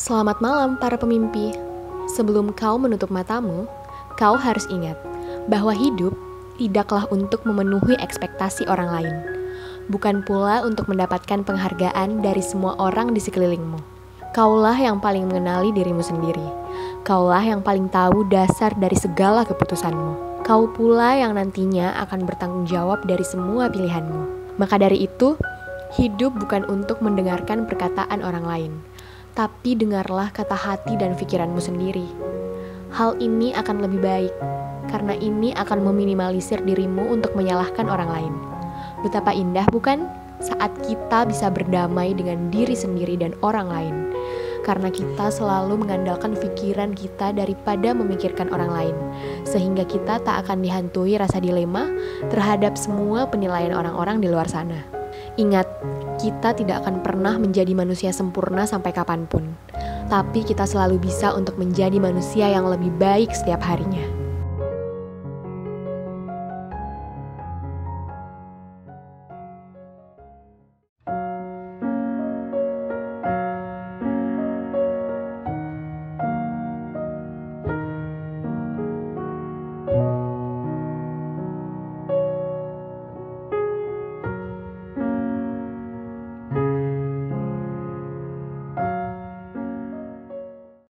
Selamat malam para pemimpi. Sebelum kau menutup matamu, kau harus ingat bahwa hidup tidaklah untuk memenuhi ekspektasi orang lain, bukan pula untuk mendapatkan penghargaan dari semua orang di sekelilingmu. Kaulah yang paling mengenali dirimu sendiri. Kaulah yang paling tahu dasar dari segala keputusanmu. Kau pula yang nantinya akan bertanggung jawab dari semua pilihanmu. Maka dari itu, hidup bukan untuk mendengarkan perkataan orang lain, tapi dengarlah kata hati dan pikiranmu sendiri. Hal ini akan lebih baik, karena ini akan meminimalisir dirimu untuk menyalahkan orang lain. Betapa indah, bukan? Saat kita bisa berdamai dengan diri sendiri dan orang lain, karena kita selalu mengandalkan pikiran kita daripada memikirkan orang lain, sehingga kita tak akan dihantui rasa dilema terhadap semua penilaian orang-orang di luar sana. Ingat, kita tidak akan pernah menjadi manusia sempurna sampai kapan pun, tapi kita selalu bisa untuk menjadi manusia yang lebih baik setiap harinya.